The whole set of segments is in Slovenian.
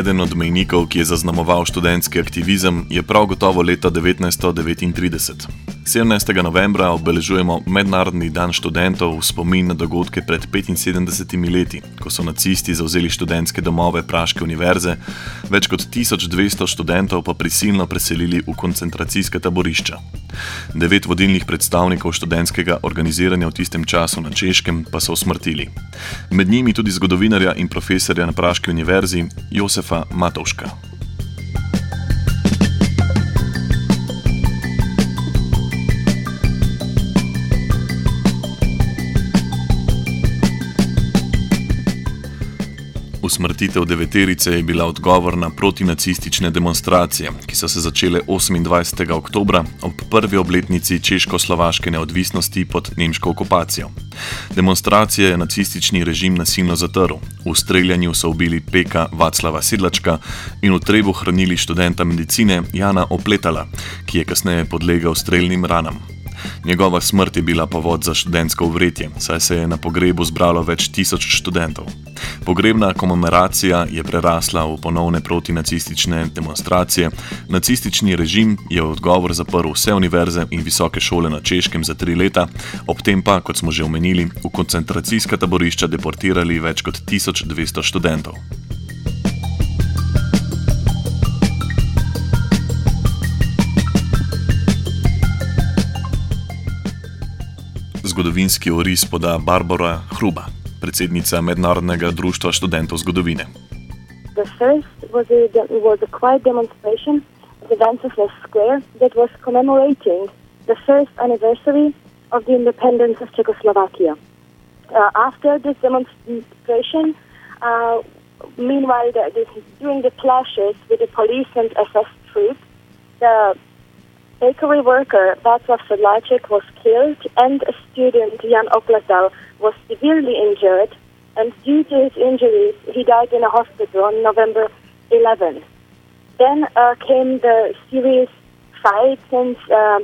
Eden od mejnikov, ki je zaznamoval študentski aktivizem, je prav gotovo leta 1939. 17. novembra obeležujemo Mednarodni dan študentov v spomin na dogodke pred 75 leti, ko so nacisti zauzeli študentske domove Praške univerze, več kot 1200 študentov pa prisilno preselili v koncentracijske taborišča. Devet vodilnih predstavnikov študentskega organiziranja v tistem času na Češkem pa so usmrtili. Med njimi tudi zgodovinarja in profesorja na Praški univerzi Josefa Matovška. Usmrtitev deveterice je bila odgovor na protinacistične demonstracije, ki so se začele 28. oktober ob prvi obletnici češko-slovaške neodvisnosti pod nemško okupacijo. Demonstracije je nacistični režim nasilno zatrl, v streljanju so ubili peka Vaclava Sidlačka in v trebu hranili študenta medicine Jana Opletala, ki je kasneje podlegal streljnim ranam. Njegova smrt je bila povod za študentsko uvretje, saj se je na pogrebu zbralo več tisoč študentov. Pogrebna komemoracija je prerasla v ponovne protinacistične demonstracije. Nacistični režim je v odgovor zaprl vse univerze in visoke šole na Češkem za tri leta, ob tem pa, kot smo že omenili, v koncentracijska taborišča deportirali več kot 1200 študentov. Zgodovinski oris poda Barbara Hruba. predsednica Mednarodnega društva študentov zgodovine. The first was a, was a quiet demonstration at the Wenceslas Square that was commemorating the first anniversary of the independence of Czechoslovakia. Uh, after this demonstration, uh, meanwhile, the, this, during the clashes with the police and SS troops, the bakery worker Václav Sedláček was killed and a student Jan Opletal was severely injured and due to his injuries he died in a hospital on November 11th. Then uh, came the serious fights and uh,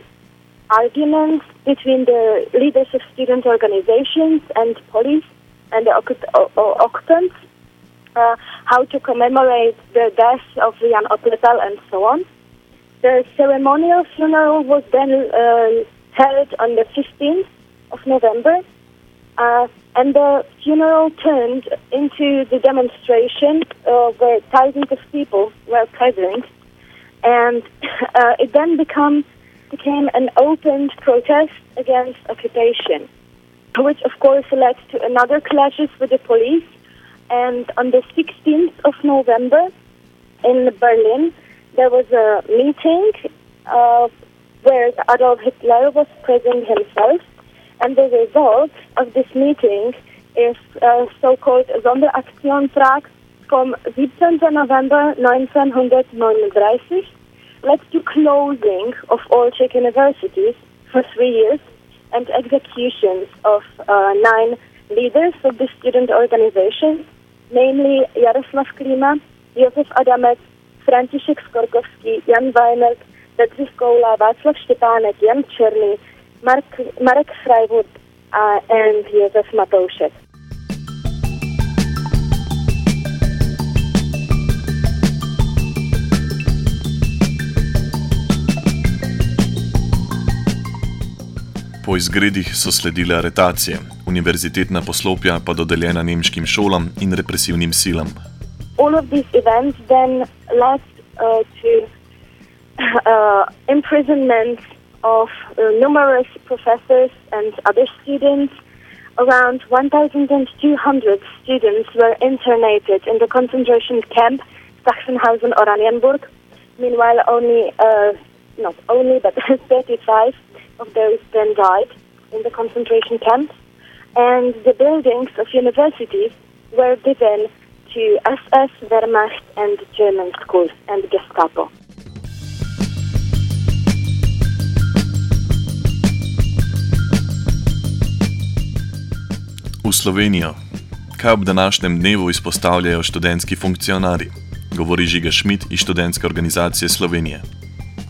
arguments between the leaders of student organizations and police and the occupants, uh, how to commemorate the death of Jan Opletal and so on. The ceremonial funeral was then uh, held on the 15th of November, uh, and the funeral turned into the demonstration uh, where thousands of people were present, and uh, it then become, became an open protest against occupation, which of course led to another clashes with the police. And on the 16th of November in Berlin, there was a meeting uh, where Adolf Hitler was present himself, and the result of this meeting is uh, so-called Sonderaktionstrag from 17. November 1939 led to closing of all Czech universities for three years and executions of uh, nine leaders of the student organization, namely Jaroslav Klima, Josef Adamek, František Skorkovský, Jan Vajmerk, Petr Koula, Václav Štěpánek, Jan Černý, Mark, Marek Freiwood a and Josef Matoušek. Po izgredih so sledile aretacije, univerzitetna poslopja pa dodeljena nemškim šolam in represivnim silam, all of these events then led uh, to uh, imprisonment of uh, numerous professors and other students. Around 1,200 students were internated in the concentration camp Sachsenhausen Oranienburg. Meanwhile, only, uh, not only, but 35 of those then died in the concentration camps. And the buildings of universities were given to SS, Wehrmacht, and German schools and Gestapo. V Slovenijo. Kaj ob današnjem dnevu izpostavljajo študentski funkcionarji? Govori Žiga Šmit iz študentske organizacije Slovenije.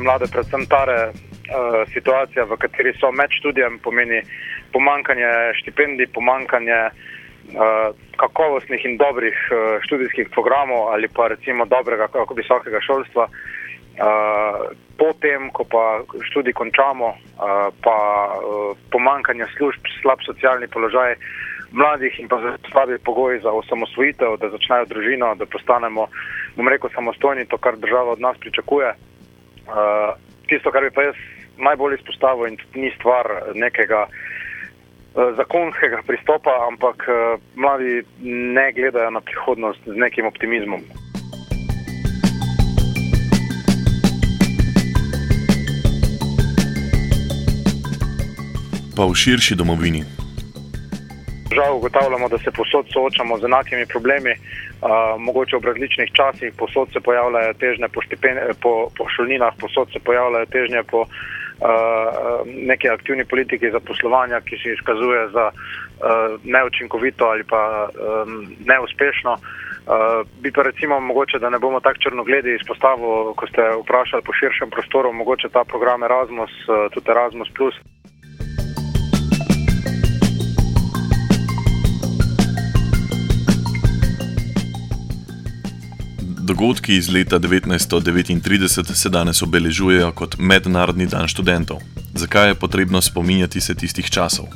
Mlade, predvsem tare uh, situacija, v kateri so med študijem, pomeni pomankanje štipendij, pomankanje uh, kakovostnih in dobrih uh, študijskih programov ali pa recimo dobrega, kako visokega šolstva. Uh, potem, ko pa študij končamo, pa pomankanje služb, slab socialni položaj mladih in pa slabi pogoji za osamosvojitev, da začnejo družino, da postanemo, bom rekel, samostojni, to, kar država od nas pričakuje. Tisto, kar bi pa jaz najbolj izpostavil, in ni stvar nekega uh, zakonskega pristopa, ampak uh, mladi ne gledajo na prihodnost z nekim optimizmom. Pa v širši domovini. Žal ugotavljamo, da se posod soočamo z enakimi problemi, uh, mogoče ob različnih časih, posod se pojavljajo težnje po, po, po šolninah, posod se pojavljajo težnje po uh, neki aktivni politiki zaposlovanja, ki se izkazuje za uh, neučinkovito ali pa um, neuspešno. Uh, bi pa recimo mogoče, da ne bomo tako črnogledi izpostavili, ko ste vprašali po širšem prostoru, mogoče ta program Erasmus, uh, tudi Erasmus. Dogodki iz leta 1939 se danes obeležujejo kot Mednarodni dan študentov. Zakaj je potrebno spominjati se tistih časov?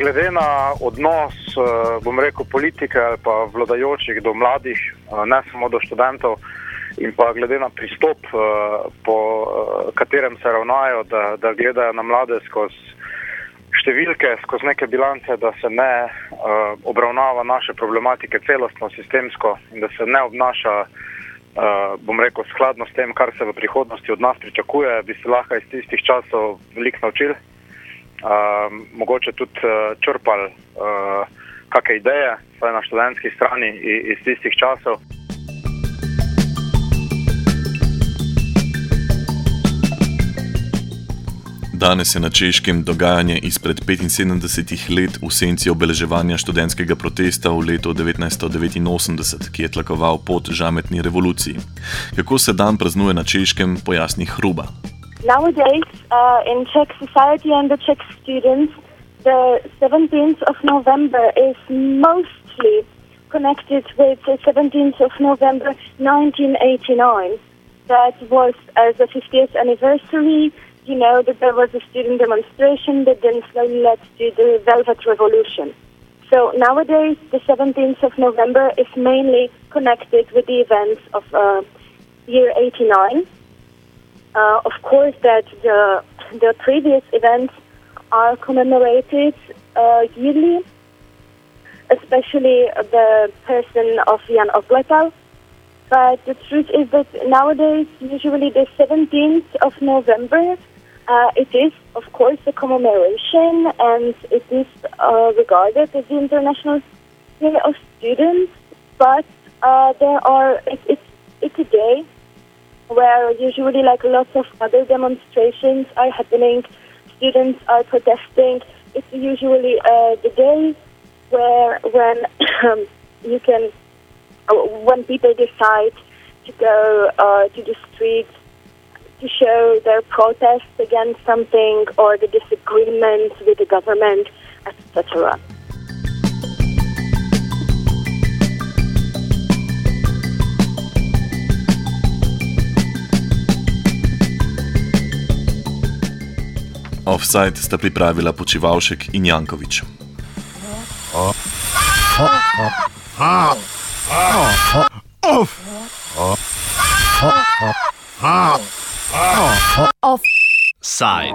Glede na odnos, eh, bom rekel, politike ali pa vladajočih do mladih, eh, ne samo do študentov, in pa glede na pristop, eh, po katerem se ravnajo, da, da gledajo na mlade skozi številke, skozi neke bilance, da se ne obravnava naše problematike celostno, sistemsko in da se ne obnaša uh, bom rekel, skladno s tem, kar se v prihodnosti od nas pričakuje, bi se lahko iz tistih časov veliko naučili, uh, mogoče tudi uh, črpali uh, kakšne ideje, vsaj na študentski strani iz tistih časov. Danes je na češkem dogajanje izpred 75 let v senci obeleževanja študentskega protesta v letu 1989, ki je tlakoval pot žametni revoluciji. Kako se dan praznuje na češkem, pojasni Hruba. Nowadays, uh, in Czech society and the Czech students, the 17th of November is mostly connected with the 17th of November 1989. That was as the 50th anniversary you know that there was a student demonstration that then slowly led to the Velvet Revolution. So nowadays, the 17th of November is mainly connected with the events of uh, year 89. Uh, of course, that the the previous events are commemorated uh, yearly, especially the person of Jan Opletal. But the truth is that nowadays, usually the 17th of November uh, it is, of course, a commemoration, and it is uh, regarded as the International Day of Students. But uh, there are it, it's it's a day where usually like lots of other demonstrations are happening. Students are protesting. It's usually uh, the day where when you can uh, when people decide to go uh, to the streets to show their protest against something or the disagreement with the government, etc. Offside sta pripravila Počivalšek in Jankovič side.